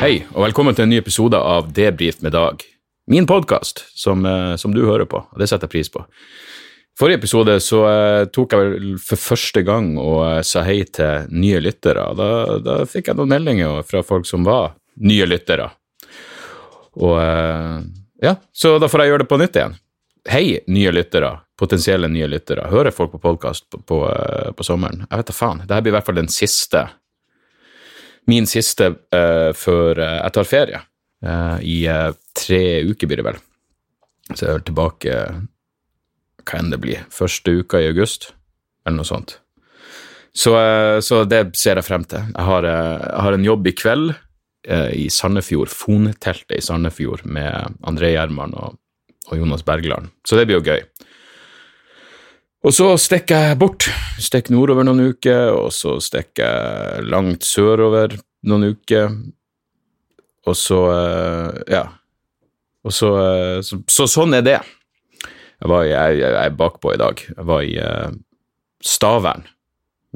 Hei, og velkommen til en ny episode av Debrif med Dag. Min podkast, som, eh, som du hører på, og det setter jeg pris på. Forrige episode så eh, tok jeg vel for første gang og eh, sa hei til nye lyttere. Da, da fikk jeg noen meldinger fra folk som var nye lyttere. Og eh, ja, så da får jeg gjøre det på nytt igjen. Hei, nye lyttere, potensielle nye lyttere. Hører folk på podkast på, på, eh, på sommeren? Jeg vet da faen. Dette blir i hvert fall den siste min siste uh, før uh, jeg tar ferie. Eh, I tre uker blir det vel. Så jeg er tilbake hva enn det blir, første uka i august, eller noe sånt. Så, så det ser jeg frem til. Jeg har, jeg har en jobb i kveld i Sandefjord, Fonteltet i Sandefjord, med André Gjerman og, og Jonas Bergland. Så det blir jo gøy. Og så stikker jeg bort. Stikker nordover noen uker, og så stikker jeg langt sørover noen uker. Og så eh, Ja. Og så, eh, så, så sånn er det. Jeg, var, jeg, jeg er bakpå i dag. Jeg var i eh, Stavern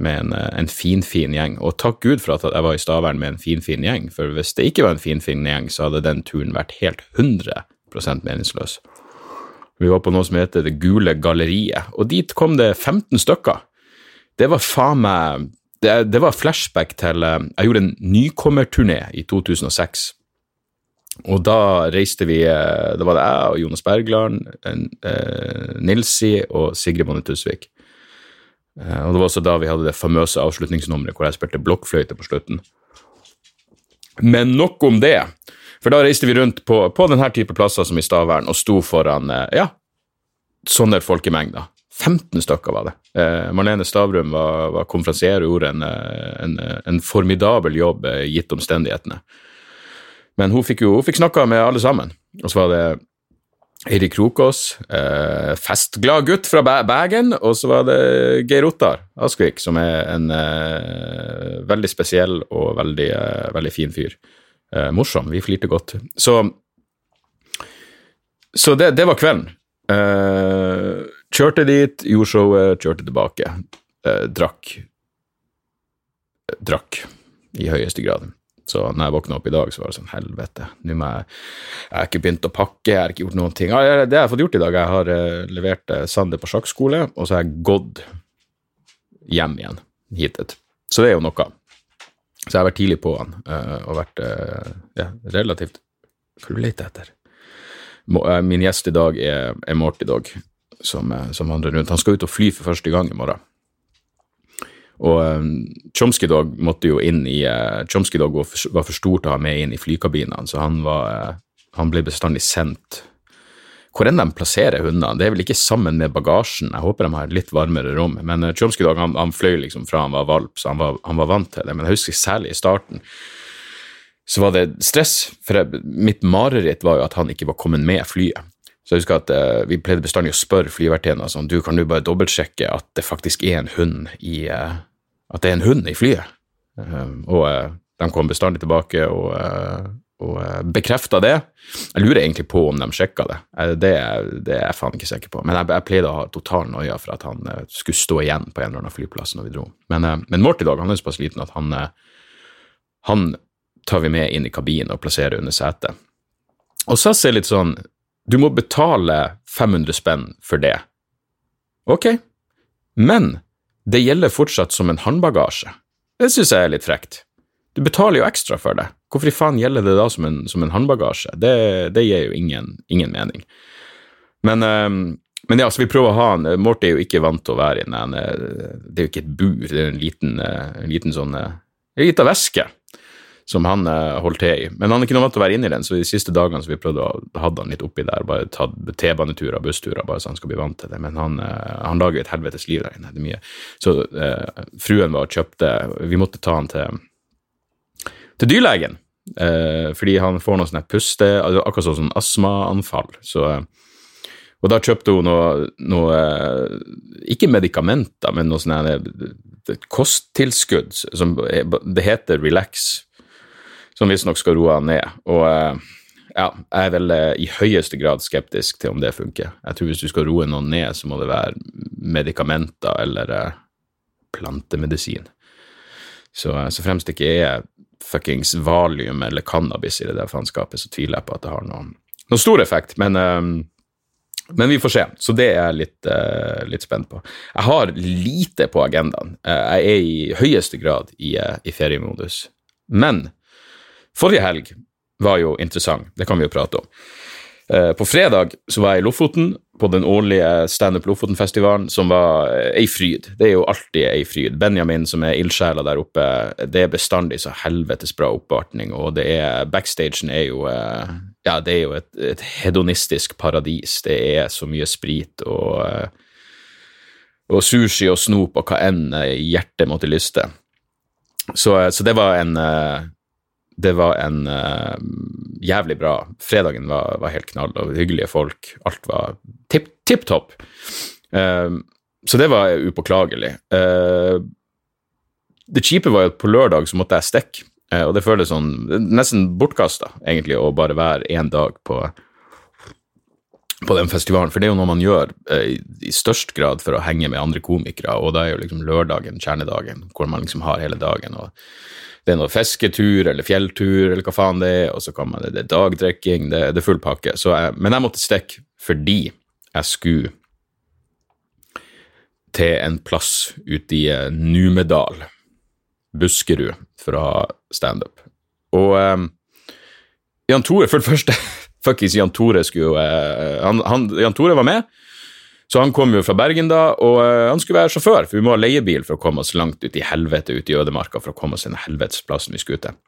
med en, en finfin gjeng. Og takk Gud for at jeg var i Stavern med en finfin gjeng, for hvis det ikke var en finfin gjeng, så hadde den turen vært helt 100% meningsløs. Vi var på noe som heter Det gule galleriet, og dit kom det 15 stykker. Det var faen meg det, det var flashback til eh, Jeg gjorde en nykommerturné i 2006. Og da reiste vi det Da var det jeg og Jonas Bergland, eh, Nilsi og Sigrid Bonde Tusvik. Eh, og det var også da vi hadde det famøse avslutningsnummeret hvor jeg spilte blokkfløyte på slutten. Men nok om det. For da reiste vi rundt på, på denne type plasser som i Stavern og sto foran eh, ja, sånne folkemengder. 15 stykker var det. Eh, Marlene Stavrum var, var konferansier og gjorde en, eh, en, eh, en formidabel jobb gitt omstendighetene. Men hun fikk jo fikk snakka med alle sammen. Og så var det Eirik Krokås, eh, festglad gutt fra Bergen, og så var det Geir Ottar Askvik, som er en eh, veldig spesiell og veldig, veldig fin fyr. Eh, morsom. Vi flirte godt. Så, så det, det var kvelden. Eh, kjørte dit, gjorde showet, kjørte tilbake. Eh, drakk. Eh, drakk i høyeste grad. Så når jeg våkna opp i dag, så var det sånn helvete. Nå må jeg Jeg har ikke begynt å pakke, jeg har ikke gjort noen ting. Ja, det har jeg fått gjort i dag. Jeg har eh, levert uh, Sander på sjakkskole, og så har jeg gått hjem igjen hitet. Så det er jo noe. Så jeg har vært tidlig på han, eh, og vært eh, ja, relativt Hva er du leter etter? Eh, Min gjest i dag er, er Morty Dog, som, som vandrer rundt. Han skal ut og fly for første gang i morgen. Og Chomsky Dog måtte jo inn i Chomsky Dog var for, var for stor til å ha med inn i flykabinene, så han, var, han ble bestandig sendt Hvor enn de plasserer hundene, det er vel ikke sammen med bagasjen, jeg håper de har et litt varmere rom, men uh, Chomsky han, han fløy liksom fra han var valp, så han var, han var vant til det, men jeg husker særlig i starten så var det stress, for jeg, mitt mareritt var jo at han ikke var kommet med flyet. Så jeg husker at eh, vi pleide bestandig å spørre flyvertinna sånn, du kan du bare dobbeltsjekke at det faktisk er en hund i eh, At det er en hund i flyet. Eh, og eh, de kom bestandig tilbake og, eh, og uh, bekrefta det. Jeg lurer egentlig på om de sjekka det. Eh, det, det er jeg faen ikke sikker på. Men jeg, jeg pleide å ha total noia for at han eh, skulle stå igjen på en eller annen flyplass når vi dro. Men, men Morty Dog han er såpass liten at han, eh, han tar vi med inn i kabinen og plasserer under setet. Og SAS er litt sånn Du må betale 500 spenn for det. Ok, men det gjelder fortsatt som en håndbagasje. Det syns jeg er litt frekt. Du betaler jo ekstra for det. Hvorfor i faen gjelder det da som en, som en håndbagasje? Det, det gir jo ingen, ingen mening. Men, eh, men ja, så vi prøver å ha han. Morty er jo ikke vant til å være i den Det er jo ikke et bur, det er en liten, en liten sånn En liten væske som han holdt til i. Men han er ikke noe vant til å være inni den, så de siste dagene så vi prøvde å ha han litt oppi der, bare tatt T-baneturer og bussturer, bare så han skal bli vant til det. Men han, han lager et helvetes liv der inne. Det er mye. Så eh, fruen var og kjøpte Vi måtte ta han til, til dyrlegen, fordi han får noe sånn puste altså Akkurat sånn astmaanfall. Så og da kjøpte hun noe, noe Ikke medikamenter, men noe sånn kosttilskudd. Som, det heter Relax som visstnok skal roe han ned. Og eh, ja, jeg er vel eh, i høyeste grad skeptisk til om det funker. Jeg tror hvis du skal roe noen ned, så må det være medikamenter eller eh, plantemedisin. Så, så fremst det ikke er fuckings valium eller cannabis i det der faenskapet, så tviler jeg på at det har noen, noen stor effekt. Men, men, vi får se, så det er jeg litt, litt, spent på. Jeg har lite på agendaen. Jeg er i høyeste grad i, i feriemodus. Men Forrige helg var jo interessant, det kan vi jo prate om. På fredag så var jeg i Lofoten, på den årlige Standup Lofoten-festivalen, som var eh, ei fryd. Det er jo alltid ei fryd. Benjamin, som er ildsjela der oppe, det er bestandig så helvetes bra oppvartning, og det er Backstagen er jo eh, Ja, det er jo et, et hedonistisk paradis. Det er så mye sprit og og sushi og snop og hva enn hjertet måtte lyste. Så, så det var en det var en uh, jævlig bra Fredagen var, var, helt knall, og hyggelige folk. Alt var tipp, tipp topp. Uh, så det var upåklagelig. Uh, det kjipe var jo at på lørdag så måtte jeg stikke, og det føles sånn nesten bortkasta, egentlig, å bare være én dag på, på den festivalen, for det er jo noe man gjør i, i størst grad for å henge med andre komikere, og da er jo liksom lørdagen kjernedagen, hvor man liksom har hele dagen. og det er noe fisketur eller fjelltur eller hva faen det er, og så kan man, det er dagdrikking, det, det er full pakke. Jeg, men jeg måtte stikke fordi jeg skulle til en plass ute i eh, Numedal, Buskerud, for å ha standup. Og eh, Jan Tore, for det første Fuckings Jan Tore skulle uh, han, han, Jan Tore var med. Så han kom jo fra Bergen da, og uh, han skulle være sjåfør, for vi må ha leiebil for å komme oss langt ut i helvete ut i ødemarka for å komme oss til den helvetesplassen vi skulle til.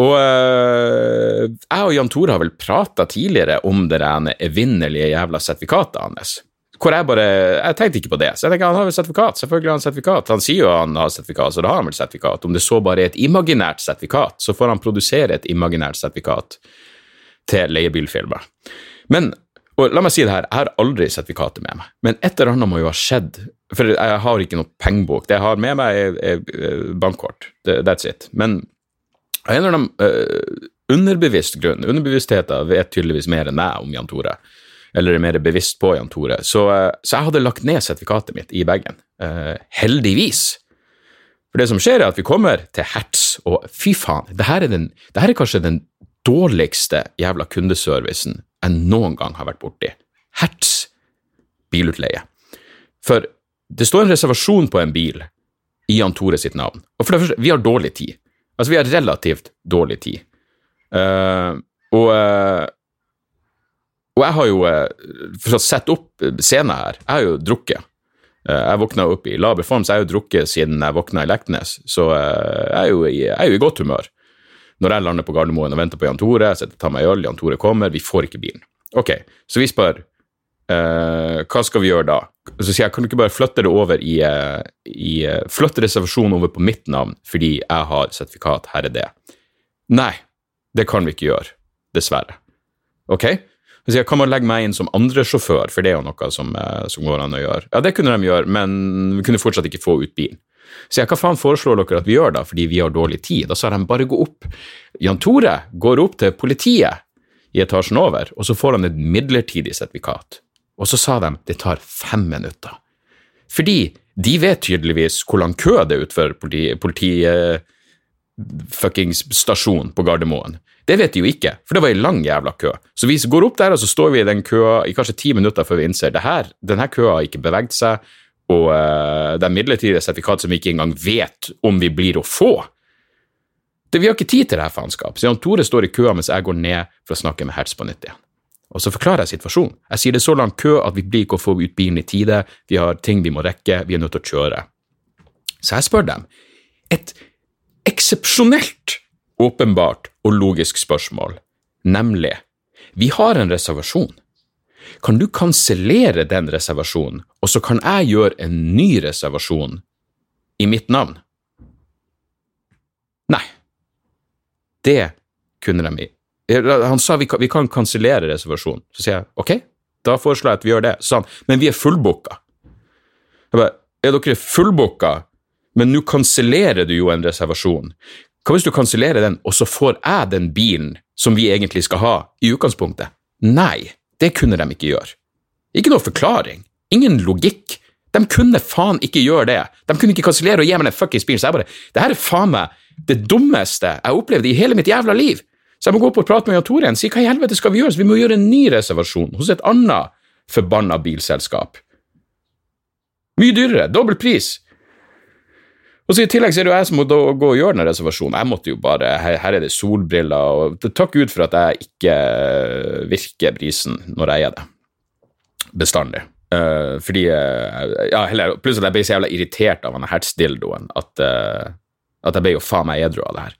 Og uh, jeg og Jan Tore har vel prata tidligere om det evinnelige jævla sertifikatet hans. Hvor jeg bare Jeg tenkte ikke på det. Så jeg tenker han har vel sertifikat. Selvfølgelig har han sertifikat. Han sier jo han har sertifikat, så da har han vel sertifikat. Om det så bare er et imaginært sertifikat, så får han produsere et imaginært sertifikat til leiebilfilmer. Men og la meg si det her, jeg har aldri sertifikatet med meg, men et eller annet må jo ha skjedd. For jeg har ikke noe pengebok. Det jeg har med meg, er, bankkort. That's it. Men av en eller annen uh, underbevisst grunn, underbevisstheten vet tydeligvis mer enn jeg om Jan Tore, eller er mer bevisst på Jan Tore, så, uh, så jeg hadde lagt ned sertifikatet mitt i bagen. Uh, heldigvis. For det som skjer, er at vi kommer til Hertz, og fy faen, det her er, den, det her er kanskje den dårligste jævla kundeservicen jeg noen gang har vært borti. Hertz bilutleie. For det står en reservasjon på en bil i Jan Tore sitt navn. Og for det første, vi har dårlig tid. Altså, vi har relativt dårlig tid. Uh, og, uh, og jeg har jo, uh, for å sette opp scenen her, jeg har jo drukket. jeg våkna opp i laber form, så jeg har jo drukket siden jeg våkna i Leknes, så jeg er, i, jeg er jo i godt humør. Når jeg lander på Gardermoen og venter på Jan Tore, jeg setter, tar meg øl, Jan Tore kommer, vi får ikke bilen. Ok, så vi spør uh, hva skal vi gjøre da? Så sier jeg kan du ikke bare flytte det over i, uh, i uh, Flytte reservasjonen over på mitt navn fordi jeg har sertifikat, her er det. Nei, det kan vi ikke gjøre. Dessverre. Ok? Så sier jeg kan man legge meg inn som andre sjåfør, for det er jo noe som, som går an å gjøre. Ja, det kunne de gjøre, men vi kunne fortsatt ikke få ut bilen. Så jeg, hva faen foreslår dere at vi gjør da, fordi vi har dårlig tid? Da sa de bare gå opp. Jan Tore går opp til politiet i etasjen over, og så får han et midlertidig sertifikat. Og så sa de det tar fem minutter. Fordi de vet tydeligvis hvor lang kø det er utenfor politi, politi uh, stasjon på Gardermoen. Det vet de jo ikke, for det var ei lang jævla kø. Så vi går opp der, og så står vi i den køa i kanskje ti minutter før vi innser det her, denne køa har ikke beveget seg, og uh, det er midlertidige sertifikat som vi ikke engang vet om vi blir å få. Det, vi har ikke tid til det her faenskap. Så Jan Tore står i køa mens jeg går ned for å snakke med Hertz på nytt igjen. Og så forklarer jeg situasjonen. Jeg sier det er så lang kø at vi blir ikke å få ut bilen i tide, vi har ting vi må rekke, vi er nødt til å kjøre. Så jeg spør dem et eksepsjonelt åpenbart og logisk spørsmål, nemlig vi har en reservasjon. Kan du kansellere den reservasjonen, og så kan jeg gjøre en ny reservasjon i mitt navn? Nei. Det kunne de. Han sa vi kan, vi kan kansellere reservasjonen. Så sier jeg ok, da foreslår jeg at vi gjør det. Så sa han men vi er fullbooka. Jeg bare er dere fullbooka, men nå kansellerer du jo en reservasjon. Hva hvis du kansellerer den, og så får jeg den bilen som vi egentlig skal ha, i utgangspunktet? Nei, det kunne de ikke gjøre. Ikke noe forklaring. Ingen logikk. De kunne faen ikke gjøre det. De kunne ikke kansellere og gi meg den fuckings bilen. Så jeg bare Det her er faen meg det dummeste jeg har opplevd i hele mitt jævla liv. Så jeg må gå opp og prate med Jan Tore igjen. Si hva i helvete skal vi gjøre? Så vi må gjøre en ny reservasjon hos et annet forbanna bilselskap. Mye dyrere. Dobbel pris. Og så I tillegg så er det jo jeg som må gå og gjøre den reservasjonen. Jeg måtte jo bare, her, her er det solbriller, og takk Gud for at jeg ikke virker brisen når jeg er det. Bestandig. Uh, fordi uh, ja, heller, Pluss at jeg ble så jævla irritert av han hertsdildoen at, uh, at jeg ble jo faen meg edru av det her.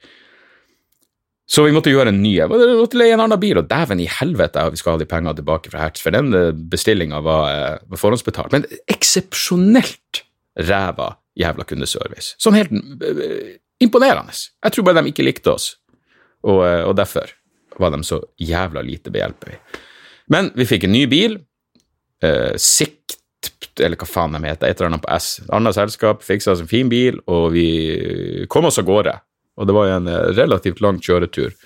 Så vi måtte gjøre en ny. Vi måtte leie en annen bil, og dæven i helvete vi skal ha de pengene tilbake fra Hertz, for den bestillinga var, var forhåndsbetalt. Men eksepsjonelt ræva jævla kundeservice. Sånn helt uh, imponerende. Jeg tror bare de ikke likte oss, og, uh, og derfor var de så jævla lite behjelpelige. Men vi fikk en ny bil. Eh, Sikt, eller hva faen de heter, et eller annet på S. Et annet selskap fiksa oss en fin bil, og vi kom oss av gårde. Og det var jo en relativt lang kjøretur.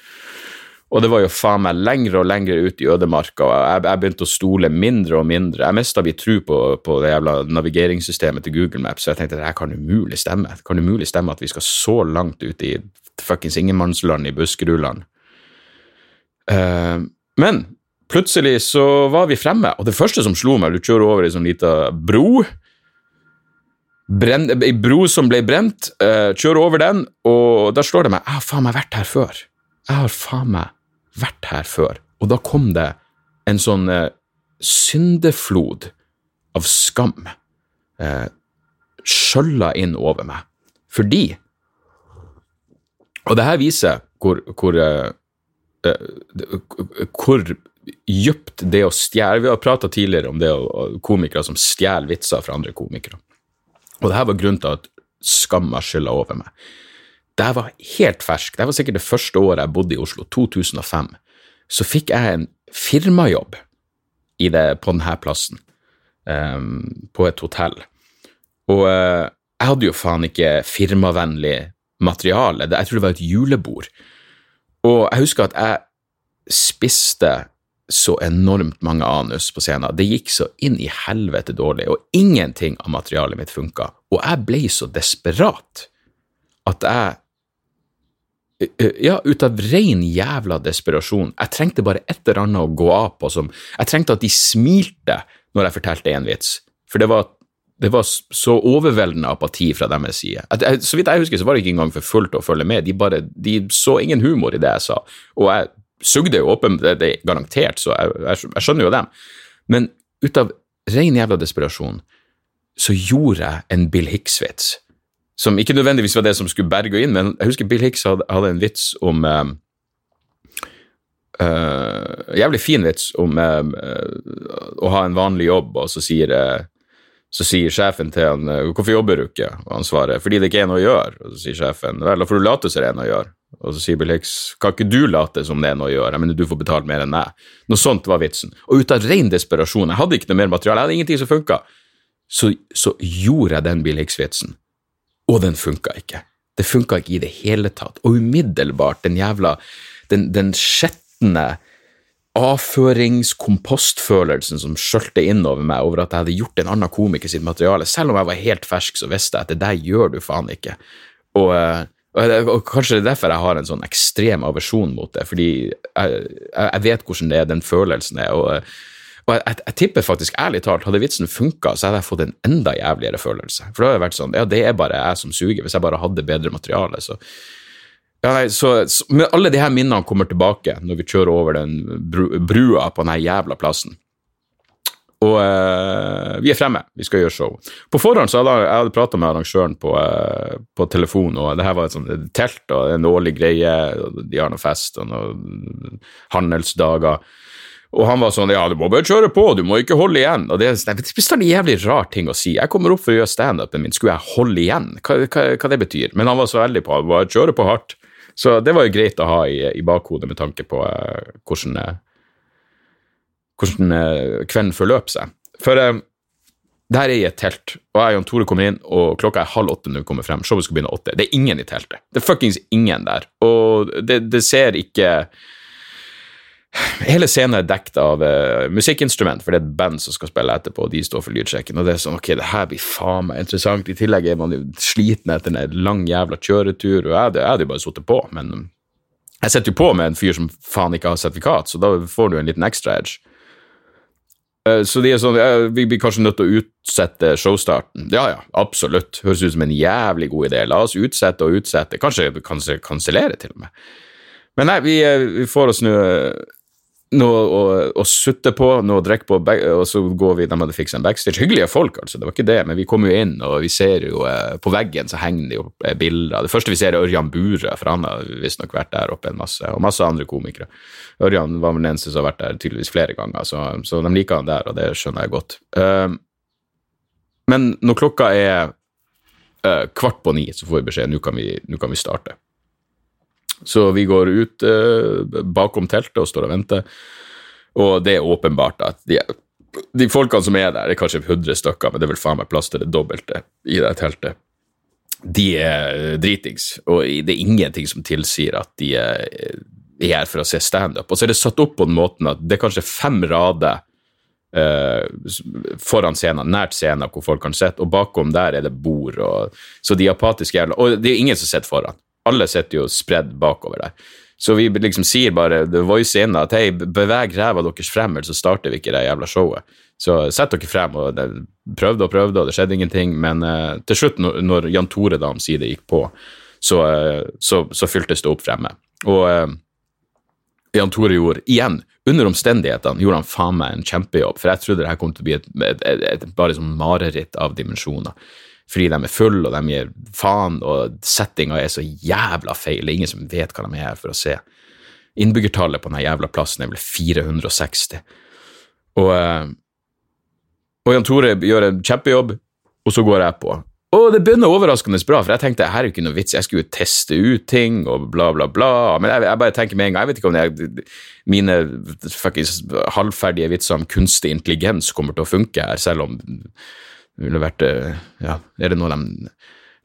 Og det var jo faen meg lengre og lengre ut i ødemarka, jeg, jeg, begynte å stole mindre og mindre. Jeg mista vi tru på, på, det jævla navigeringssystemet til Google Maps, så jeg tenkte det kan umulig stemme. Det kan umulig stemme at vi skal så langt ut i fuckings ingenmannsland i Buskerudland. Uh, men plutselig så var vi fremme, og det første som slo meg, du kjører over ei sånn lita bro. Ei bro som ble brent. Uh, kjører over den, og da slår det meg Jeg har faen meg vært her før. Jeg har faen meg vært her før. Og da kom det en sånn eh, syndeflod av skam eh, skjølla inn over meg. Fordi Og det her viser hvor, hvor, eh, eh hvor dypt det å stjele Vi har prata tidligere om det å, komikere som stjeler vitser fra andre komikere. Og det her var grunnen til at skamma skylla over meg. Det var helt fersk. Det var sikkert det første året jeg bodde i Oslo, 2005 så fikk jeg en firmajobb det, på denne plassen, um, på et hotell. Og uh, jeg hadde jo faen ikke firmavennlig materiale, jeg tror det var et julebord. Og jeg husker at jeg spiste så enormt mange anus på scenen. Det gikk så inn i helvete dårlig, og ingenting av materialet mitt funka. Og jeg ble så desperat at jeg ja, ut av ren jævla desperasjon. Jeg trengte bare et eller annet å gå av på som Jeg trengte at de smilte når jeg fortalte en vits, for det var, det var så overveldende apati fra deres side. Jeg, så vidt jeg husker, så var det ikke engang for fullt å følge med. De, bare, de så ingen humor i det jeg sa, og jeg sugde jo åpen, det, det garantert, så jeg, jeg, jeg skjønner jo dem. Men ut av ren jævla desperasjon så gjorde jeg en Bill Hicks-vits som ikke nødvendigvis var det som skulle berge inn, men jeg husker Bill Hicks hadde, hadde en vits om uh, uh, Jævlig fin vits om uh, å ha en vanlig jobb, og så sier, så sier sjefen til han 'Hvorfor jobber du ikke?' Og han svarer 'Fordi det ikke er noe å gjøre'. Og så sier sjefen 'Vel, da får du late som det er noe å gjøre'. Og så sier Bill Hicks 'Kan ikke du late som det er noe å gjøre?' Jeg mener, du får betalt mer enn meg. Noe sånt var vitsen. Og ut av ren desperasjon, jeg hadde ikke noe mer materiale, jeg hadde ingenting som funka, så, så gjorde jeg den Bill Hicks-vitsen og den funka ikke. Det funka ikke i det hele tatt. Og umiddelbart, den jævla Den, den skjetne avføringskompostfølelsen som skjølte inn over meg over at jeg hadde gjort en annen komiker sitt materiale. Selv om jeg var helt fersk, så visste jeg at det der gjør du faen ikke. Og, og, og kanskje det er derfor jeg har en sånn ekstrem aversjon mot det, fordi jeg, jeg, vet hvordan det er, den følelsen er. og og jeg, jeg, tipper faktisk, ærlig talt, hadde vitsen funka, så hadde jeg fått en enda jævligere følelse. For da hadde jeg vært sånn, ja, det er bare jeg som suger, hvis jeg bare hadde bedre materiale, så ja, nei, så, så, men alle de her minnene kommer tilbake når vi kjører over den brua på den jævla plassen. Og eh, vi er fremme, vi skal gjøre show. På forhånd så hadde jeg, jeg prata med arrangøren på, eh, på telefon, og det her var et sånt telt og en årlig greie, og de har noe fest og noen handelsdager. Og han var sånn ja, du må bare kjøre på, du må ikke holde igjen. Og det, er bestandig en jævlig rar ting å si. Jeg kommer opp for å gjøre standupen min, skulle jeg holde igjen? Hva, hva, hva, det betyr? Men han var så veldig på bare kjøre på hardt. Så det var jo greit å ha i, i bakhodet med tanke på uh, hvordan, uh, hvordan uh, kvelden forløp seg. For uh, der er jeg i et telt, og jeg og Jan Tore kommer inn, og klokka er halv åtte når vi kommer frem. Showet skal begynne åtte. Det er ingen i teltet. Det er fuckings ingen der. Og det, det ser ikke Hele scenen er dekket av uh, musikkinstrument, for det er et band som skal spille etterpå, og de står for lydsjekken. Og det er sånn, ok, det her blir faen meg interessant. I tillegg er man jo sliten etter en lang jævla kjøretur, og jeg hadde, jo bare sittet på, men jeg sitter jo på med en fyr som faen ikke har sertifikat, så da får du en liten extra edge. Uh, så de er sånn, uh, vi blir kanskje nødt til å utsette showstarten. Ja ja, absolutt. Høres ut som en jævlig god idé. La oss utsette og utsette. Kanskje kansellere, til og med. Men nei, vi, eh, vi får oss nå noe å, å sutte på, noe å drikke på, og så går vi De hadde fiksa en backstage. Hyggelige folk, altså, det var ikke det, men vi kommer jo inn, og vi ser jo eh, På veggen så henger det jo eh, bilder. Det første vi ser, er Ørjan Bure, for han har visstnok vært der oppe en masse, og masse andre komikere. Ørjan var vel den eneste som har vært der tydeligvis flere ganger, så, så de liker han der, og det skjønner jeg godt. Uh, men når klokka er uh, kvart på ni, så får vi beskjed nå kan vi, nå kan vi starte. Så vi går ut eh, bakom teltet og står og venter, og det er åpenbart at de, de folkene som er der, det er kanskje 100 stykker, men det er vel faen meg plass til det dobbelte i det teltet. De er dritings, og det er ingenting som tilsier at de er, er her for å se standup. Og så er det satt opp på den måten at det er kanskje fem rader eh, foran scenen, nært scenen hvor folk kan sitte, og bakom der er det bord. Og, så de apatiske jævla Og det er ingen som sitter foran alle sitter jo spredd bakover der. Så vi liksom sier bare The Voice in at hei, beveg ræva deres frem, eller så starter vi ikke det jævla showet. Så sett dere frem, og det prøvde og prøvde, og det skjedde ingenting, men uh, til slutt, når, når Jan Tore da omsider gikk på, så, uh, så, så, fyltes det opp fremme. Og uh, Jan Tore gjorde, igjen, under omstendighetene, gjorde han faen meg en kjempejobb, for jeg trodde det her kom til å bli et, et, et, et bare sånn mareritt av dimensjoner fordi de er fulle og de gir faen, og settinga er så jævla feil. Det er ingen som vet hva de er her for å se. Innbyggertallet på denne jævla plassen er vel 460. Og, eh, og Jan Tore gjør en kjempejobb, og så går jeg på. Og det begynner overraskende bra, for jeg tenkte her er jo ikke noe vits, jeg skulle jo teste ut ting og bla, bla, bla. Men jeg, jeg bare tenker med en gang, jeg vet ikke om jeg, mine faktisk halvferdige vitser om kunstig intelligens kommer til å funke her, selv om ville vært eh, Ja, er det noe de,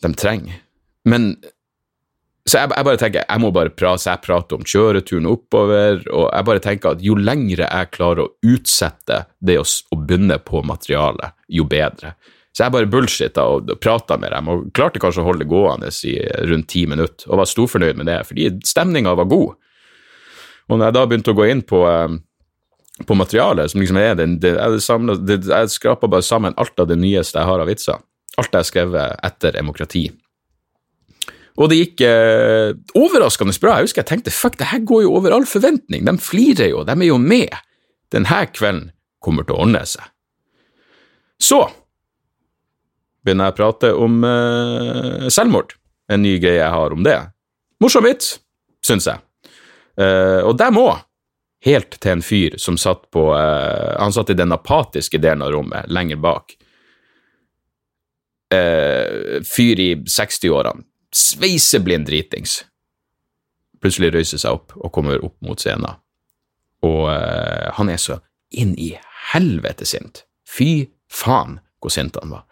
de trenger? Men så jeg, jeg, bare tenker, jeg må bare prate, jeg prater om kjøreturen oppover, og jeg bare tenker at jo lengre jeg klarer å utsette det å, å begynne på materialet, jo bedre. Så jeg bare bullshitta og, prata med dem, og klarte kanskje å holde det gående i rundt ti minutter, og var storfornøyd med det, fordi stemninga var god. Og når jeg da begynte å gå inn på eh, på materialet, som liksom er den, det, jeg, jeg skraper bare sammen alt av det nyeste jeg har av vitser. Alt jeg har skrevet etter demokrati. Og det gikk eh, overraskende bra. Jeg husker jeg tenkte fuck, det her går jo over all forventning. De flirer jo, de er jo med. Denne kvelden kommer til å ordne seg. Så begynner jeg å prate om eh, selvmord. En ny greie jeg har om det. Morsom vits, syns jeg. Eh, og dem òg helt til en fyr som satt på uh, Han satt i den apatiske delen av rommet, lenger bak. Uh, fyr i 60-årene. Sveiseblind dritings. Plutselig røyser seg opp og kommer opp mot scenen. Og uh, han er så inn i helvete sint. Fy faen hvor sint han var.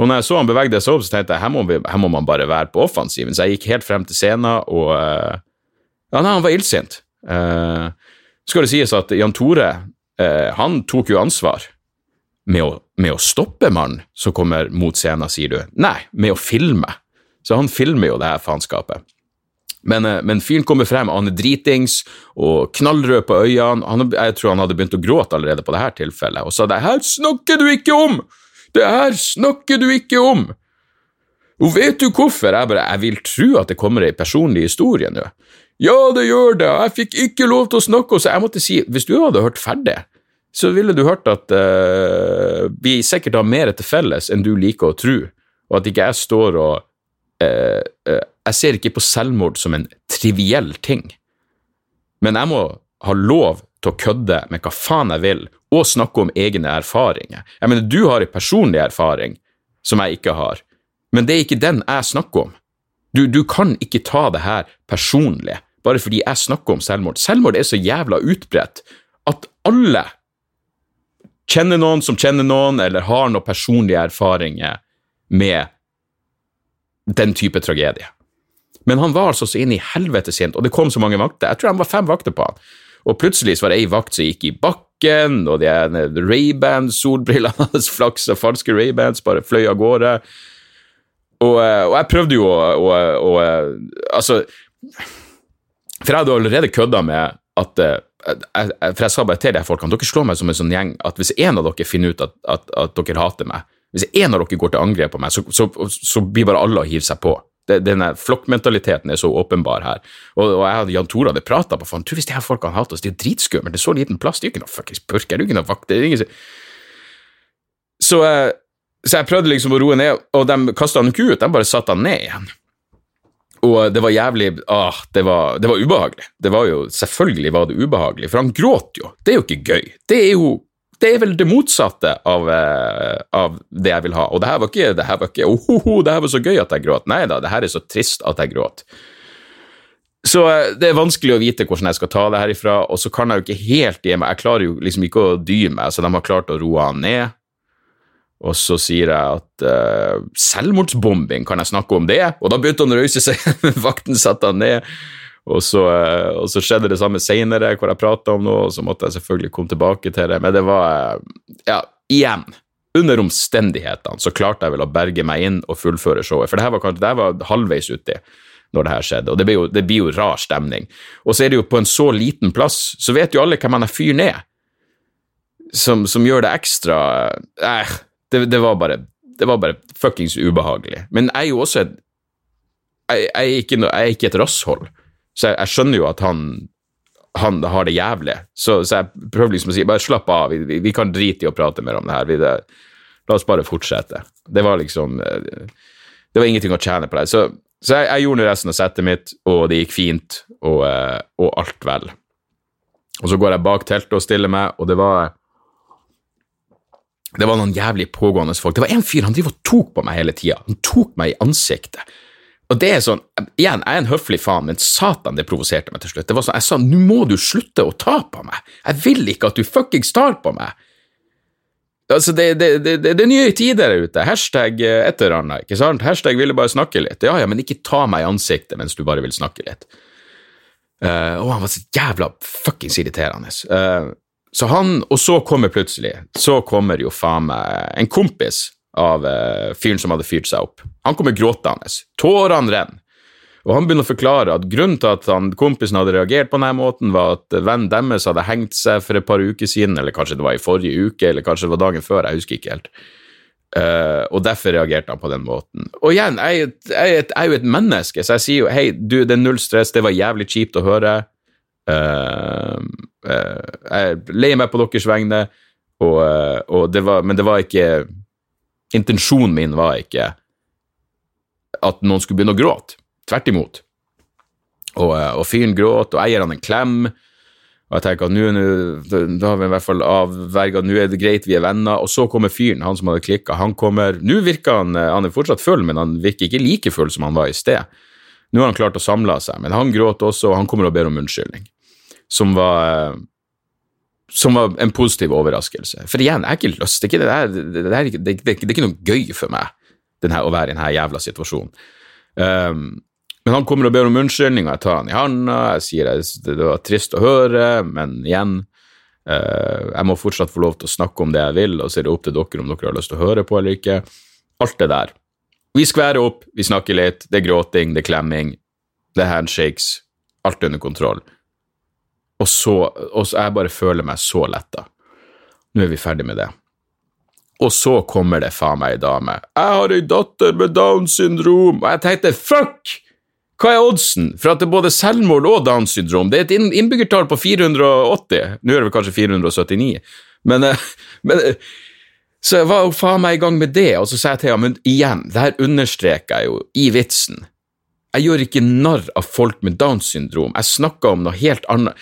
Og når jeg så han bevegde seg opp, så tenkte jeg her må, vi, her må man bare være på offensiven. Så jeg gikk helt frem til scenen, og ja, nei, han var illsint. Uh, skal det sies at Jan Tore eh, han tok jo ansvar med å, med å stoppe mannen som kommer mot scenen, sier du. Nei, med å filme. Så han filmer jo det her faenskapet. Men, eh, men fyren kommer frem, han er dritings og knallrød på øynene. Han, jeg tror han hadde begynt å gråte allerede på dette tilfellet, og sa det her snakker du ikke om! Det her snakker du ikke om! Og vet du hvorfor? Jeg bare, jeg vil tro at det kommer ei personlig historie nå. Ja, det gjør det, jeg fikk ikke lov til å snakke, så jeg måtte si, hvis du hadde hørt ferdig, så ville du hørt at uh, vi sikkert har mer til felles enn du liker å tro, og at ikke jeg står og uh, uh, Jeg ser ikke på selvmord som en triviell ting, men jeg må ha lov til å kødde med hva faen jeg vil, og snakke om egne erfaringer. Jeg mener, du har en personlig erfaring som jeg ikke har, men det er ikke den jeg snakker om. Du, du kan ikke ta det her personlig bare fordi jeg snakker om selvmord. Selvmord er så jævla utbredt at alle kjenner noen som kjenner noen, eller har noen personlige erfaringer med den type tragedie. Men han var altså så inn i helvete sent, og det kom så mange vakter. Jeg tror han var fem vakter på han. Og plutselig var det ei vakt som gikk i bakken, og de Ray-Ban-solbrillene hans flaksa, falske Ray-Bans, bare fløy av gårde. Og, eh, og, jeg prøvde jo å, å Altså For jeg hadde allerede kødda med at eh, For jeg sa bare til de folkene dere slår meg som en sånn gjeng at hvis en av dere finner ut at, at, at dere hater meg, hvis en av dere går til angrep på meg, så, så, så blir bare alle å hive seg på. denne flokkmentaliteten er så åpenbar her. Og, og jeg og Jan Tore hadde prata på faen, du hvis de her folkene hater oss, det er jo dritskummelt, det er så liten plass, det er jo ikke noe fuckings purker, det er jo ikke noe vakt, det er ingen så, eh, så jeg prøvde liksom å roe ned, og de kasta han ikke ut, de bare satte han ned igjen. Og det var jævlig ah, det var, det var ubehagelig. Det var jo, Selvfølgelig var det ubehagelig, for han gråt jo. Det er jo ikke gøy. Det er jo det er vel det motsatte av, eh, av det jeg vil ha. Og det her var ikke det her var ikke, oh, oh, oh, det her var så gøy at jeg gråt. Nei da, det her er så trist at jeg gråt. Så eh, det er vanskelig å vite hvordan jeg skal ta det herifra, og så kan jeg jo ikke helt gi meg. Jeg klarer jo liksom ikke å dy meg, så de har klart å roe han ned. Og så sier jeg at uh, selvmordsbombing, kan jeg snakke om det? Og da begynte han å røyse seg, vakten satte han ned. Og så, uh, og så skjedde det samme seinere, hvor jeg prata om noe, og så måtte jeg selvfølgelig komme tilbake til det. Men det var uh, Ja, igjen. Under omstendighetene så klarte jeg vel å berge meg inn og fullføre showet. For det her var, kanskje, det her var halvveis uti når det her skjedde, og det blir, jo, det blir jo rar stemning. Og så er det jo på en så liten plass, så vet jo alle hvem han fyren er, som, som gjør det ekstra eh, det, det, var bare det var bare fuckings ubehagelig. Men jeg er jo også et Jeg, jeg, er, ikke, jeg er ikke et rasshold, så jeg, jeg, skjønner jo at han, han har det jævlig. Så, så, jeg prøver liksom å si bare slapp av, vi, vi kan drite i å prate mer om det her. Vi, det, la oss bare fortsette. Det var liksom Det var ingenting å tjene på det. Så, så jeg, jeg, gjorde resten av settet mitt, og det gikk fint, og, og alt vel. Og så går jeg bak teltet og stiller meg, og det var det var noen jævlig pågående folk. Det var en fyr han driver og tok på meg hele tida. Han tok meg i ansiktet. Og det er sånn, Igjen, jeg er en høflig faen, men satan, det provoserte meg til slutt. Det var sånn, Jeg sa nå må du slutte å ta på meg. Jeg vil ikke at du fuckings tar på meg. Altså, det, det, det, det, er nye tider der ute. Hashtag eh, et eller annet. ikke sant? Hashtag ville bare snakke litt. Ja ja, men ikke ta meg i ansiktet mens du bare vil snakke litt. Uh, og han var så jævla fuckings irriterende. Uh, så han, og så kommer plutselig, så kommer jo faen meg en kompis av uh, fyren som hadde fyrt seg opp. Han kommer gråtende. Tårene renner. Og han begynner å forklare at grunnen til at han, kompisen hadde reagert på denne måten, var at vennen deres hadde hengt seg for et par uker siden, eller kanskje det var i forrige uke, eller kanskje det var dagen før, jeg husker ikke helt. Uh, og derfor reagerte han på den måten. Og igjen, jeg, er jo et menneske, så jeg sier jo hei, du, det er null stress, det var jævlig kjipt å høre. Uh, uh, jeg leier meg på deres vegne, og, uh, og det var, men det var ikke Intensjonen min var ikke at noen skulle begynne å gråte. Tvert imot. Og, og fyren gråt, og jeg gir han en klem. Og jeg tenker at nå har vi i hvert fall avverga, nå er det greit, vi er venner. Og så kommer fyren, han som hadde klikka. Han kommer Nå virker han Han er fortsatt full, men han virker ikke like full som han var i sted. Nå har han klart å samle seg, men han gråter også, og han kommer og ber om unnskyldning som var som var en positiv overraskelse. For igjen, jeg har ikke lyst. Det er ikke, noe gøy for meg denne, å være i denne jævla situasjonen. Um, men han kommer og ber om unnskyldning, og jeg tar han i handa. Jeg sier det var trist å høre, men igjen uh, Jeg må fortsatt få lov til å snakke om det jeg vil, og så er det opp til dere om dere har lyst til å høre på eller ikke. Alt det der. Vi skværer opp, vi snakker litt, det er gråting, det er klemming, det er handshakes. Alt under kontroll. Og så, og så Jeg bare føler meg så letta. Nå er vi ferdig med det. Og så kommer det faen meg ei dame. 'Jeg har ei datter med Downs syndrom.' Og jeg tenkte fuck! Hva er oddsen for at det er både selvmord og Downs syndrom? Det er et inn- innbyggertall på 480. Nå er det vel kanskje 479, men, eh, men eh, Så jeg var jo faen meg i gang med det, og så sa jeg til ham, men igjen, det her understreker jeg jo i vitsen. Jeg gjør ikke narr av folk med Downs syndrom, jeg snakker om noe helt annet.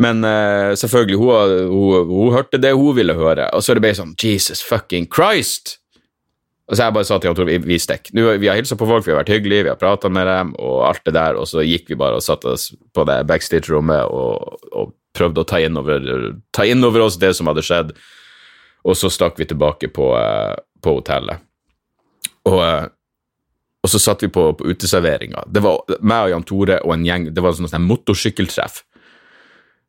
Men uh, selvfølgelig, hun, hun, hun hørte det hun ville høre, og så er det bare sånn Jesus fucking Christ! Og så jeg bare sa til henne vi, vi stikker. Vi har hilsa på folk, vi har vært hyggelige, vi har prata med dem, og alt det der, og så gikk vi bare og satte oss på det backstage-rommet og, og prøvde å ta inn, over, ta inn over oss det som hadde skjedd, og så stakk vi tilbake på, eh, på hotellet. Og, eh, og så satt vi på, på uteserveringa. Det var meg og Jan Tore og en gjeng, det var en sånn sånn motorsykkeltreff.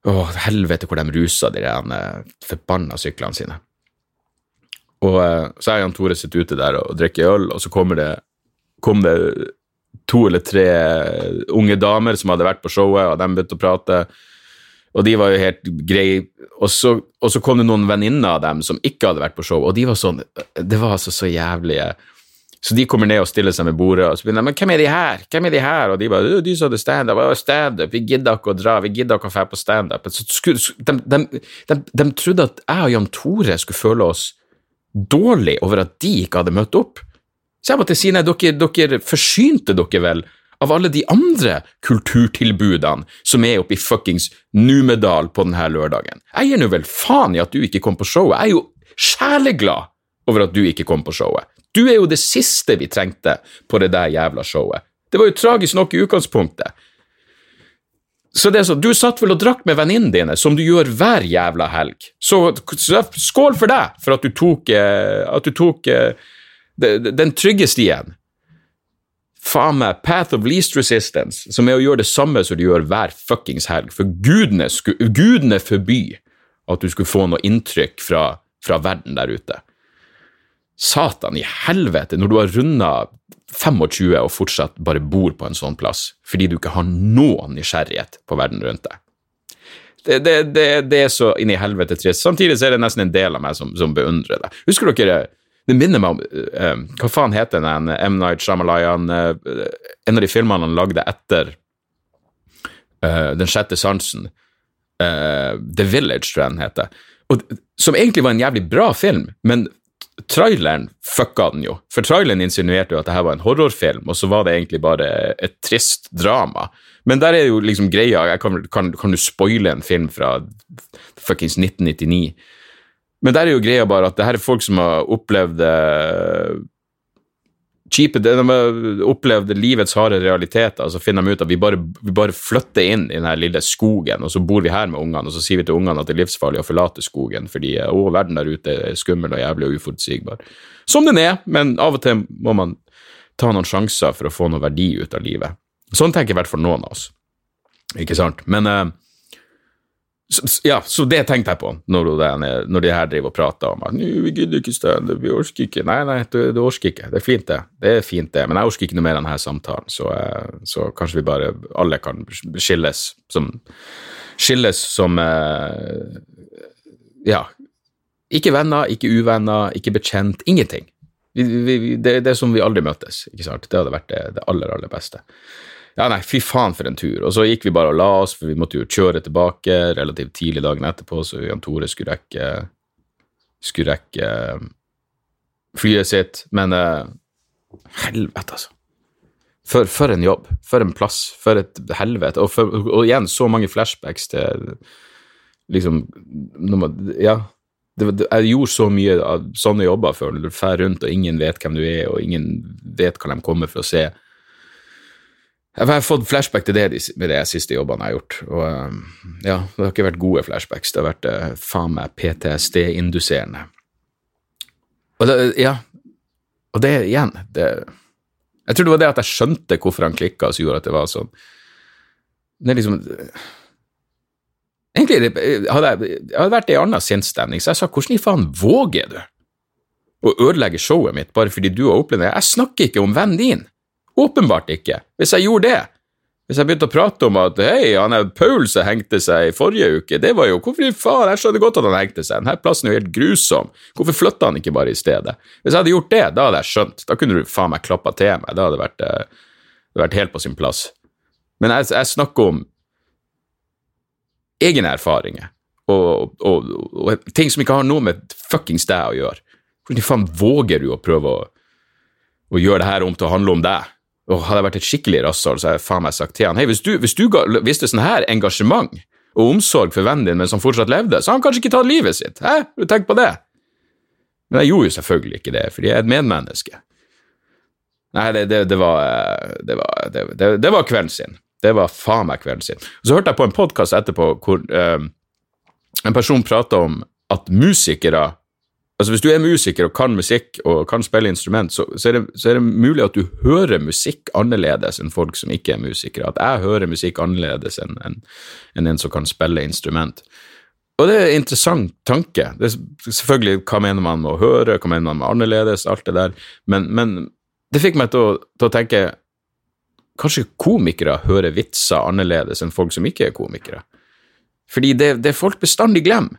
Å, helvete hvor de rusa de der eh, forbanna syklene sine. Og så er Jan Tore sitter ute der og drikker øl, og så kommer det, kom det to eller tre unge damer som hadde vært på showet, og de begynte å prate. Og de var jo helt greie. Og så, og så kom det noen venninner av dem som ikke hadde vært på show, og de var sånn Det var altså så jævlige Så de kommer ned og stiller seg med bordet, og så begynner de Men hvem er de her? Hvem er de her? Og de bare «Øh, De som hadde standup. stand Vi gidder ikke å dra. Vi gidder ikke å dra på standup. De, de, de, de trodde at jeg og Jan Tore skulle føle oss dårlig over at de ikke hadde møtt opp. Så jeg måtte si nei, dere, dere forsynte dere vel av alle de andre kulturtilbudene som er oppe i fuckings Numedal på denne lørdagen. Jeg gir nå vel faen i at du ikke kom på showet. Jeg er jo sjeleglad over at du ikke kom på showet. Du er jo det siste vi trengte på det der jævla showet. Det var jo tragisk nok i utgangspunktet. Så det er sånn, Du satt vel og drakk med venninnene dine, som du gjør hver jævla helg. Så, så skål for deg for at du tok, eh, at du tok eh, den trygge stien. Faen meg, path of least resistance, som er å gjøre det samme som du gjør hver fuckings helg. For gudene, gudene forby at du skulle få noe inntrykk fra, fra verden der ute. Satan i helvete, når du har runda 25 og fortsatt bare bor på en sånn plass, fordi du ikke har noen nysgjerrighet på verden rundt deg. Det, det, det, det er så inn i helvete trist. Samtidig så er det nesten en del av meg som, som beundrer det. Husker dere Det minner meg om uh, Hva faen heter den M. Night Shyamalayan uh, En av de filmene han lagde etter uh, Den sjette sansen. eh, The Village, tror jeg den heter. Og, som egentlig var en jævlig bra film, men traileren fucka den jo. For traileren insinuerte jo at det her var en horrorfilm, og så var det egentlig bare et trist drama. Men der er jo liksom greia kan, kan, kan du spoile en film fra fuckings 1999? Men der er jo greia bare at det her er folk som har opplevd eh, kjipe De har opplevd livets harde realiteter, og så finner de ut at vi bare, vi bare flytter inn i den lille skogen, og så bor vi her med ungene, og så sier vi til ungene at det er livsfarlig å forlate skogen, fordi å, verden der ute er skummel og jævlig og uforutsigbar. Som den er, men av og til må man ta noen sjanser for å få noe verdi ut av livet. Sånn tenker i hvert fall noen av oss. Ikke sant? Men eh, ja, så det tenkte jeg på når, det, når de her driver og prater om at vi gidder ikke standup, vi orker ikke. Nei, nei, du, du orker ikke. Det er fint, det. Det er fint, det. Men jeg orker ikke noe mer av denne samtalen, så, eh, så kanskje vi bare alle kan skilles som Skilles som eh, Ja. Ikke venner, ikke uvenner, ikke bekjent. Ingenting. Vi, vi, det, det er som vi aldri møtes, ikke sant. Det hadde vært det, det aller, aller beste. Ja, nei, fy faen for en tur. Og så gikk vi bare og la oss, for vi måtte jo kjøre tilbake relativt tidlig dagen etterpå, så Jan Tore skulle rekke skulle rekke eh, flyet sitt. Men eh, helvete, altså. For, for en jobb. For en plass. For et helvete. Og, for, og igjen, så mange flashbacks til liksom man, Ja. Det, det, jeg gjorde så mye av sånne jobber før, du drar rundt og ingen vet hvem du er, og ingen vet hva de kommer for å se. Jeg har fått flashback til det med de siste jobbene jeg har gjort. Og um, ja, det har ikke vært gode flashbacks. Det har vært uh, faen meg PTSD-induserende. Og det, ja, og det igjen det, Jeg tror det var det at jeg skjønte hvorfor han klikka, som gjorde at det var sånn. Det er liksom Egentlig hadde jeg, jeg hadde vært i en annen sinnsstemning, så jeg sa hvordan i faen våger du å ødelegge showet mitt bare fordi du har opplevd det? Jeg snakker ikke om vennen din. Åpenbart ikke. Hvis jeg gjorde det, Hvis jeg begynte å prate om at hei, han er Paul som hengte seg i forrige uke, det var jo Hvorfor i faen? Jeg skjønner godt at han hengte seg. Denne plassen er jo helt grusom. Hvorfor flytta han ikke bare i stedet? Hvis jeg hadde gjort det, da hadde jeg skjønt. Da kunne du faen meg klappa til meg. Da hadde vært, eh, det vært helt på sin plass. Men jeg, jeg snakker om egne erfaringer og, og, og, ting som ikke har noe med fuckings deg å gjøre. Hvordan faen våger du å prøve å, å gjøre det her om til å handle om deg? Og hadde jeg vært et skikkelig rasshold, så hadde jeg faen meg sagt til han hei, hvis du, hvis du ga, viste sånn her engasjement og omsorg for vennen din mens han fortsatt levde, så har han kanskje ikke tatt livet sitt. Hæ? Tenkt på det? Men jeg gjorde jo selvfølgelig ikke det, fordi jeg er et medmenneske. Nei, det, det, det var, det, var, det, var kvelden sin. Det var faen meg kvelden sin. Og så hørte jeg på en podkast etterpå hvor um, en person prata om at musikere Altså Hvis du er musiker og kan musikk og kan spille instrument, så, så, er det, så, er det, mulig at du hører musikk annerledes enn folk som ikke er musikere. At jeg hører musikk annerledes enn en, en, en som kan spille instrument. Og det er en interessant tanke. Det er selvfølgelig hva mener man med å høre, hva mener man med annerledes, alt det der. Men, men det fikk meg til å, til å, tenke Kanskje komikere hører vitser annerledes enn folk som ikke er komikere. Fordi det, det folk bestandig glemmer,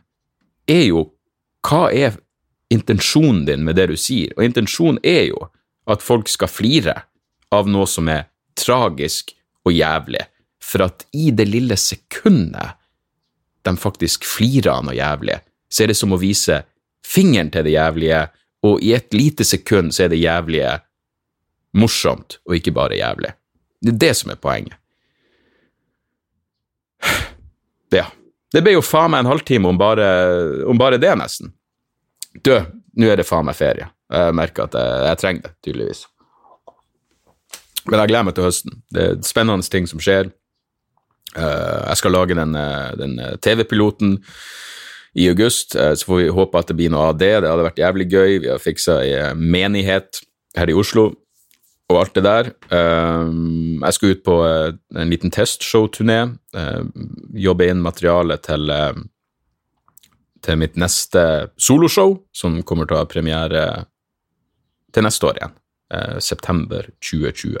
er jo hva er intensjonen din med det du sier, og intensjonen er jo at folk skal flire av noe som er tragisk og jævlig, for at i det lille sekundet de faktisk flirer av noe jævlig, så er det som å vise fingeren til det jævlige, og i et lite sekund så er det jævlige morsomt og ikke bare jævlig. Det er det som er poenget. Det, Ja. Det ble jo faen meg en halvtime om bare, om bare det, nesten. Du, nå er det faen meg ferie. Jeg merker at jeg, jeg trenger det, tydeligvis. Men jeg gleder meg til høsten. Det er spennende ting som skjer. Uh, jeg skal lage den, eh, den eh, TV-piloten i august, så får vi håpe at det blir noe av det. Det hadde vært jævlig gøy. Vi har fiksa ei menighet her i Oslo og alt det der. Jeg skal ut på en liten testshow-turné. Jobbe inn materiale til, til mitt neste soloshow, som kommer til å ha premiere til neste år igjen. september 2020.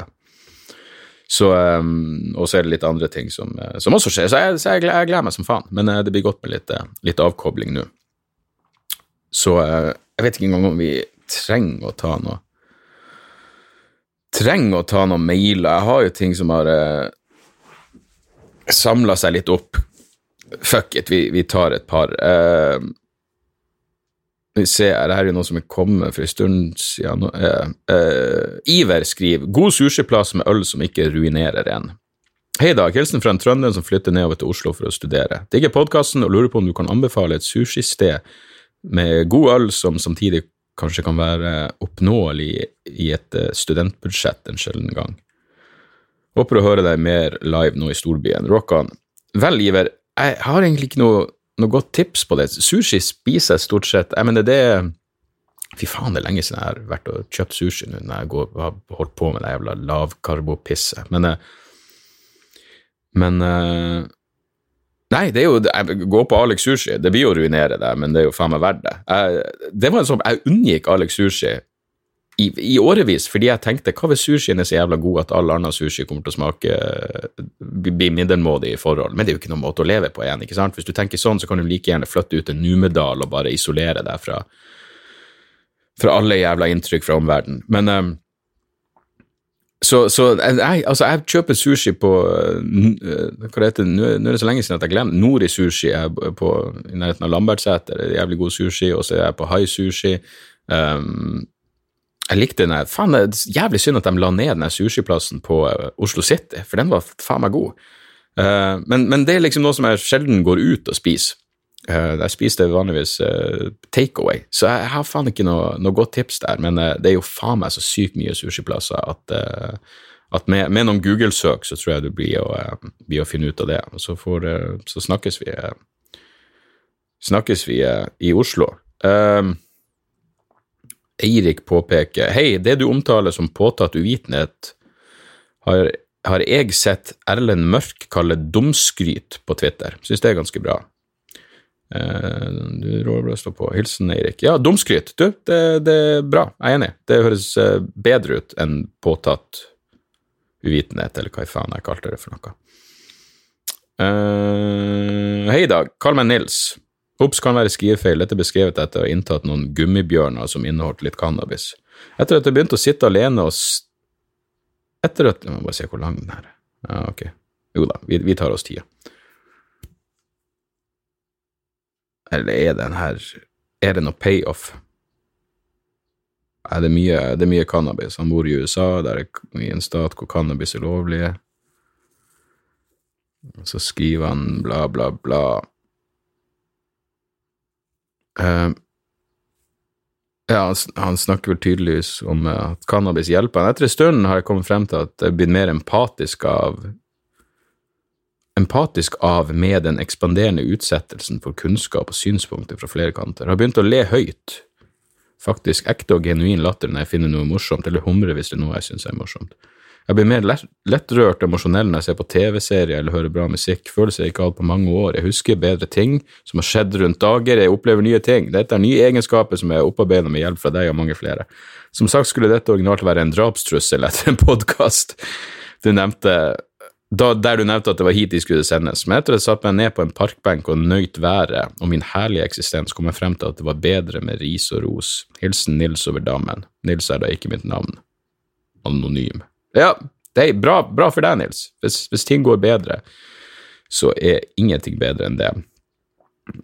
Så, um, og så er det litt andre ting som, som også skjer. Så jeg, så jeg, gleder meg som faen. Men det blir godt med litt, litt avkobling nå. Så jeg vet ikke engang om vi trenger å ta noe trenger å ta noen mailer. Jeg har jo ting som har eh, samla seg litt opp. Fuck it, vi, vi tar et par. Uh, vi ser, det her er jo noe som er kommet for en stund siden. Uh, uh, Iver skriver 'God sushiplass med øl som ikke ruinerer en'. Hei, Dag. Hilsen fra en trønder som flytter nedover til Oslo for å studere. Digger podkasten og lurer på om du kan anbefale et sushisted med god øl som samtidig kanskje kan være oppnåelig i et studentbudsjett en sjelden gang. Håper å høre deg mer live nå i storbyen. Rock on. Vel, Iver, jeg har egentlig ikke noe, noe godt tips på det. Sushi spiser jeg stort sett Jeg mener, det Fy faen, det er lenge siden jeg har vært og kjøpt sushi nå, når jeg går, har holdt på med det jævla lavkarbopisset. Men, eh, men eh, Nei, det er jo Gå på Alex Sushi. Det blir jo å ruinere det, men det er jo faen meg verdt det. Jeg, det var en sånn, jeg unngikk Alex Sushi i, i årevis fordi jeg tenkte hva hvis sushien er så jævla god at all annen sushi kommer til å smake bli middelmådig i forhold? Men det er jo ikke noen måte å leve på igjen. ikke sant? Hvis du tenker sånn, så kan du like gjerne flytte ut til Numedal og bare isolere deg fra, fra alle jævla inntrykk fra omverdenen. Men um, så, så jeg, altså jeg kjøper sushi på uh, Hva det heter Nå er det så lenge siden at jeg glemmer Nori Sushi er på, i nærheten av Lambertseter. Jævlig god sushi. Og så er jeg på High Sushi. Um, jeg likte den Faen, det er jævlig synd at de la ned den sushiplassen på uh, Oslo City, for den var faen meg god. Uh, men, men, det er liksom noe som jeg sjelden går ut og spiser. Uh, jeg spiser det vanligvis uh, takeaway, så jeg, har faen ikke noe, noe godt tips der. Men uh, det er jo faen meg så sykt mye sushiplasser at, at med, med, noen Google-søk så tror jeg du blir å, blir å finne ut av det. Og så, får, så snakkes vi snakkes vi i Oslo. Eirik påpeker Hei, det du omtaler som påtatt uvitenhet, har, har jeg sett Erlend Mørk kalle dumskryt på Twitter. Syns det er ganske bra. Eh, du råder å stå på. Hilsen Eirik. Ja, dumskryt. Du, det, det, er bra. Jeg er enig. Det høres eh, bedre ut enn påtatt uvitenhet, eller hva i faen jeg kalte det for noe. Uh, hei, Dag. Kall meg Nils. Ops kan være skrivefeil. Dette er beskrevet etter å ha inntatt noen gummibjørner som inneholdt litt cannabis. Etter at jeg begynte å sitte alene og Etter at Jeg må bare se hvor lang den er. Ja, ok. Jo da, vi, vi tar oss tida. Eller er den her Er det noe payoff? Er det, mye, det er mye cannabis. Han bor i USA, der er i en stat hvor cannabis er lovlig. Så skriver han bla, bla, bla. Uh, ja, han, snakker vel tydeligvis om uh, at cannabis hjelper. han. Etter en stund har jeg kommet frem til at jeg blir mer empatisk av empatisk av med den ekspanderende utsettelsen for kunnskap og synspunkter fra flere kanter. Jeg har begynt å le høyt. Faktisk ekte og genuin latter når jeg finner noe morsomt, eller humre hvis det er noe jeg syns er morsomt. Jeg blir mer lettrørt og emosjonell når jeg ser på TV-serier eller hører bra musikk. Følelser jeg ikke har hatt på mange år. Jeg husker bedre ting som har skjedd rundt dager. Jeg opplever nye ting. Dette er nye egenskaper som jeg har opparbeidet med hjelp fra deg og mange flere. Som sagt skulle dette originalt være en drapstrussel etter en podkast du nevnte da, der du nevnte at det var hit de skulle sendes. Men etter at jeg satte meg ned på en parkbenk og nøyt været og min herlige eksistens, kom jeg frem til at det var bedre med ris og ros. Hilsen Nils over dammen. Nils er da ikke mitt navn. Anonym. Ja, det er bra, bra for deg, Nils. Hvis, hvis, ting går bedre, så er ingenting bedre enn det.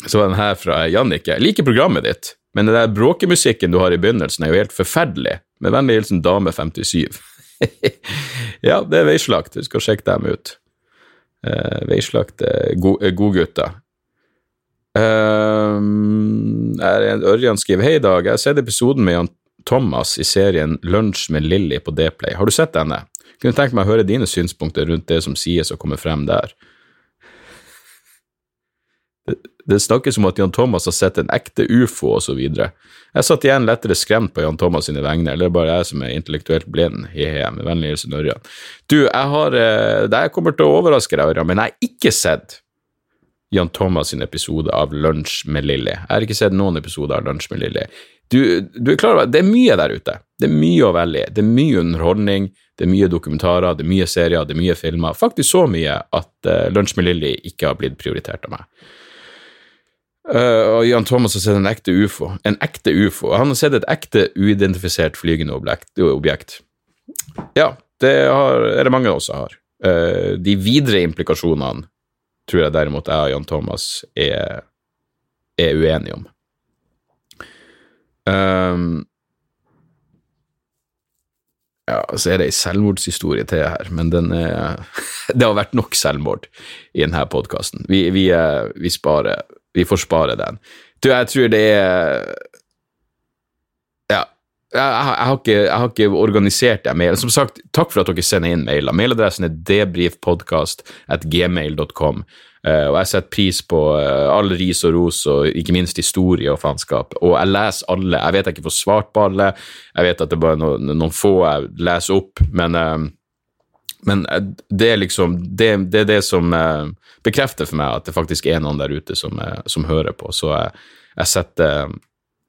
Så var den her fra Jannicke. Jeg liker programmet ditt, men den der bråkemusikken du har i begynnelsen, er jo helt forferdelig. Med vennlig hilsen Dame57. ja, det er Veislagt. Du skal sjekke dem ut. Uh, veislagt er godgutter. Uh, Ørjan skriver Hei, Dag. Jeg har sett episoden med Jan Thomas i serien Lunsj med Lilly på Dplay. Har du sett denne? Kunne tenkt meg å høre dine synspunkter rundt det som sies og kommer frem der. Det, snakkes om at Jan Thomas har sett en ekte ufo osv. Jeg satt igjen lettere skremt på Jan Thomas sine vegne, eller det er bare jeg som er intellektuelt blind. He-he, med vennlig hilsen Ørjan. Du, jeg har Det her kommer til å overraske deg, Ørjan, men jeg har ikke sett Jan Thomas sin episode av Lunsj med Lilly. Jeg har ikke sett noen episode av Lunsj med Lilly. Du, du, er klar over det er mye der ute. Det er mye å velge i. Det er mye underholdning, det er mye dokumentarer, det er mye serier, det er mye filmer. Faktisk så mye at uh, Lunsj med Lilly ikke har blitt prioritert av meg. Uh, og Jan Thomas har sett en ekte ufo. En ekte ufo. Han har sett et ekte uidentifisert flygende objekt. Ja, det har, er det mange av oss som har. Uh, de videre implikasjonene tror jeg derimot jeg og Jan Thomas er, er uenige om. Um, ja, så er det ei selvmordshistorie til her, men den er Det har vært nok selvmord i denne podkasten. Vi, vi, vi, sparer Vi får spare den. Du, jeg tror det er Ja, jeg, jeg, har, ikke, jeg har ikke organisert det. Som sagt, takk for at dere sender inn mailer. Mailadressen er debrifpodkast.gmail.com. og jeg setter pris på uh, all ris og ros, og ikke minst historie og faenskap. Og jeg leser alle. Jeg vet jeg ikke får svart på alle, jeg vet at det er bare noen, noen få jeg leser opp, men, uh, men det er liksom det, det, er det som bekrefter for meg at det faktisk er noen der ute som, som hører på. Så jeg, jeg setter,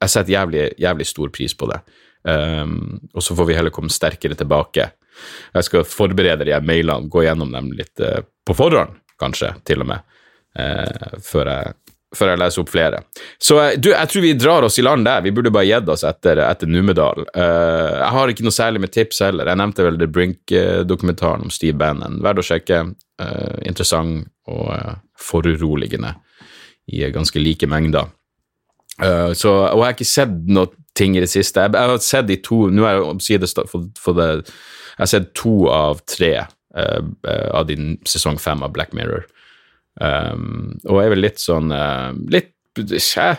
jeg setter jævlig, jævlig, stor pris på det. Og så får vi heller komme sterkere tilbake. Jeg skal forberede de mailene, gå gjennom dem litt på forhånd kanskje, til og med, eh, før, jeg, før, jeg, leser opp flere. Så eh, du, jeg tror vi drar oss i land der. Vi burde bare gitt oss etter, etter Numedal. Eh, jeg har ikke noe særlig med tips heller. Jeg nevnte vel The Brink-dokumentaren om Steve Bannon. Verdt å sjekke. Eh, interessant og eh, foruroligende i ganske like mengder. Uh, så, og jeg har ikke sett noe ting i det siste. Jeg, jeg har sett de to Nå har jeg omsider fått det Jeg har sett to av tre av din sesong fem av Black Mirror. Um, og jeg er vel litt sånn uh, litt,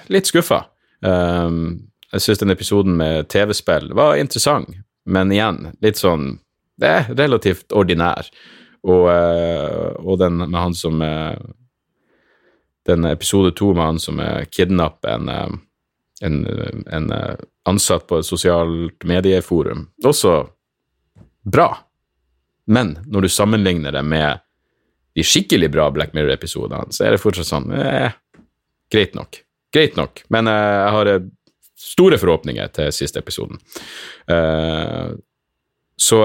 litt skuffa. Um, jeg syns den episoden med TV-spill var interessant, men igjen, litt sånn Det er relativt ordinær. Og, og den med han som Den episode to med han som kidnapper en, en, en ansatt på et sosialt medieforum, også bra. Men når du sammenligner det med de skikkelig bra Black Mirror-episodene, så er det fortsatt sånn eh, Greit nok. Greit nok. Men eh, jeg har eh, store forhåpninger til siste episoden. Uh, så,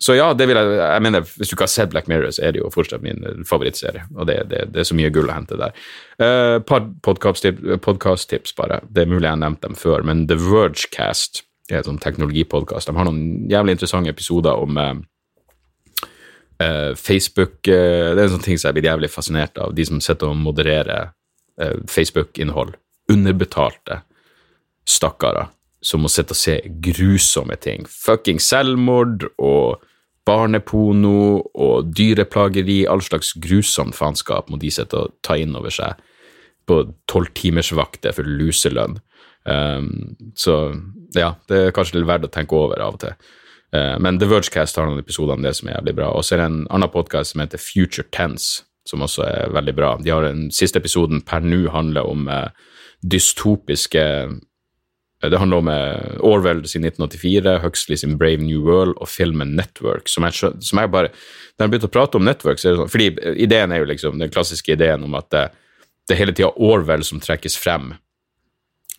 så, ja, det vil jeg jeg mener, Hvis du ikke har sett Black Mirror, så er det jo fortsatt min favorittserie. Og det, det, det er så mye gull å hente der. Et uh, par podkast-tips, bare. Det er mulig jeg har nevnt dem før, men The Vergecast er en sånn teknologipodkast. De har noen jævlig interessante episoder om uh, uh, Facebook Det er en sånn ting som jeg blir jævlig fascinert av. De som sitter og modererer Facebook-innhold. Underbetalte stakkarer som må sitte og se grusomme ting. Fucking selvmord og barneporno og dyreplageri. All slags grusomt faenskap må de sitte og ta inn over seg på tolvtimersvakter for luselønn. Um, så ja, det er kanskje litt verdt å tenke over av og til. Uh, men The Vergecast har noen episoder om det som er jævlig bra. Og så er det en annen podkast som heter Future Tense, som også er veldig bra. De har Den siste episoden per nå handler om uh, dystopiske det handler om eh, Orwell sin 1984, Huxley sin Brave New World og filmen Network. som jeg, som jeg bare, Når jeg begynte å prate om Network, så er det sånn, fordi ideen er jo liksom den klassiske ideen om at det, det hele tida Orwell som trekkes frem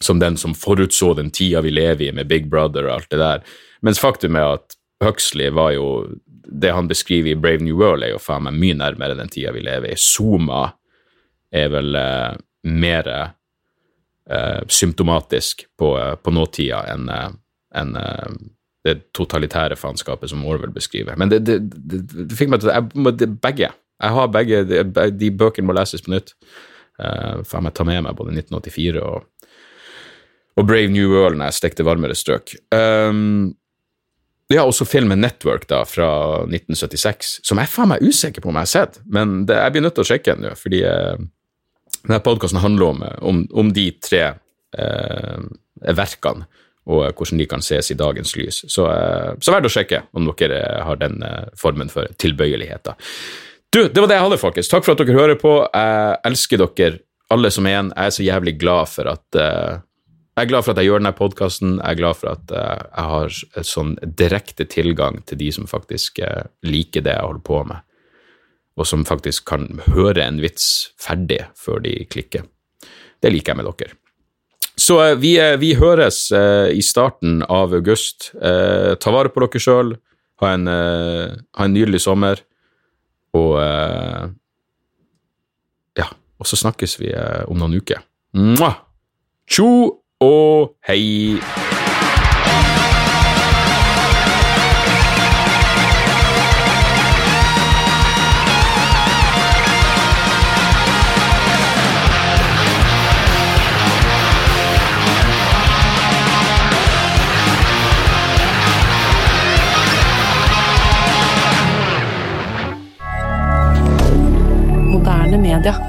som den som forutså den tida vi lever i, med Big Brother og alt det der. Mens faktum er at Huxley var jo Det han beskriver i Brave New World, er jo faen meg mye nærmere den tida vi lever i. Zuma er vel eh, mer eh, symptomatisk på, eh, på nåtida enn eh, en, eh, det totalitære faenskapet som Orwell beskriver. Men det, det, det, det fikk meg til å Begge. Jeg har begge. De, de bøkene må leses på nytt. Uh, faen jeg ta med meg både 1984 og, og Brave New World når jeg stekte varmere strøk. Um, ja, også filmen Network da, fra 1976, som jeg faen meg usikker på om jeg har sett. Men det, jeg blir nødt til å sjekke den fordi uh, denne podkasten handler om, om, om, de tre uh, verkene og hvordan de kan ses i dagens lys. Så, uh, så verdt å sjekke om dere har den eh, formen for tilbøyeligheter. Du, det var det jeg hadde, folkens. Takk for at dere hører på. Jeg elsker dere alle som er igjen. Jeg er så jævlig glad for at jeg er glad for at jeg gjør denne podkasten. Jeg er glad for at uh, jeg har sånn direkte tilgang til de som faktisk uh, liker det jeg holder på med og som faktisk kan høre en vits ferdig før de klikker. Det liker jeg med dere. Så eh, vi, eh, vi høres eh, i starten av august. Eh, ta vare på dere sjøl. Ha, eh, ha, en nydelig sommer. Og eh, Ja, og så snakkes vi om noen uker. Mwah! Tjo og hei! media.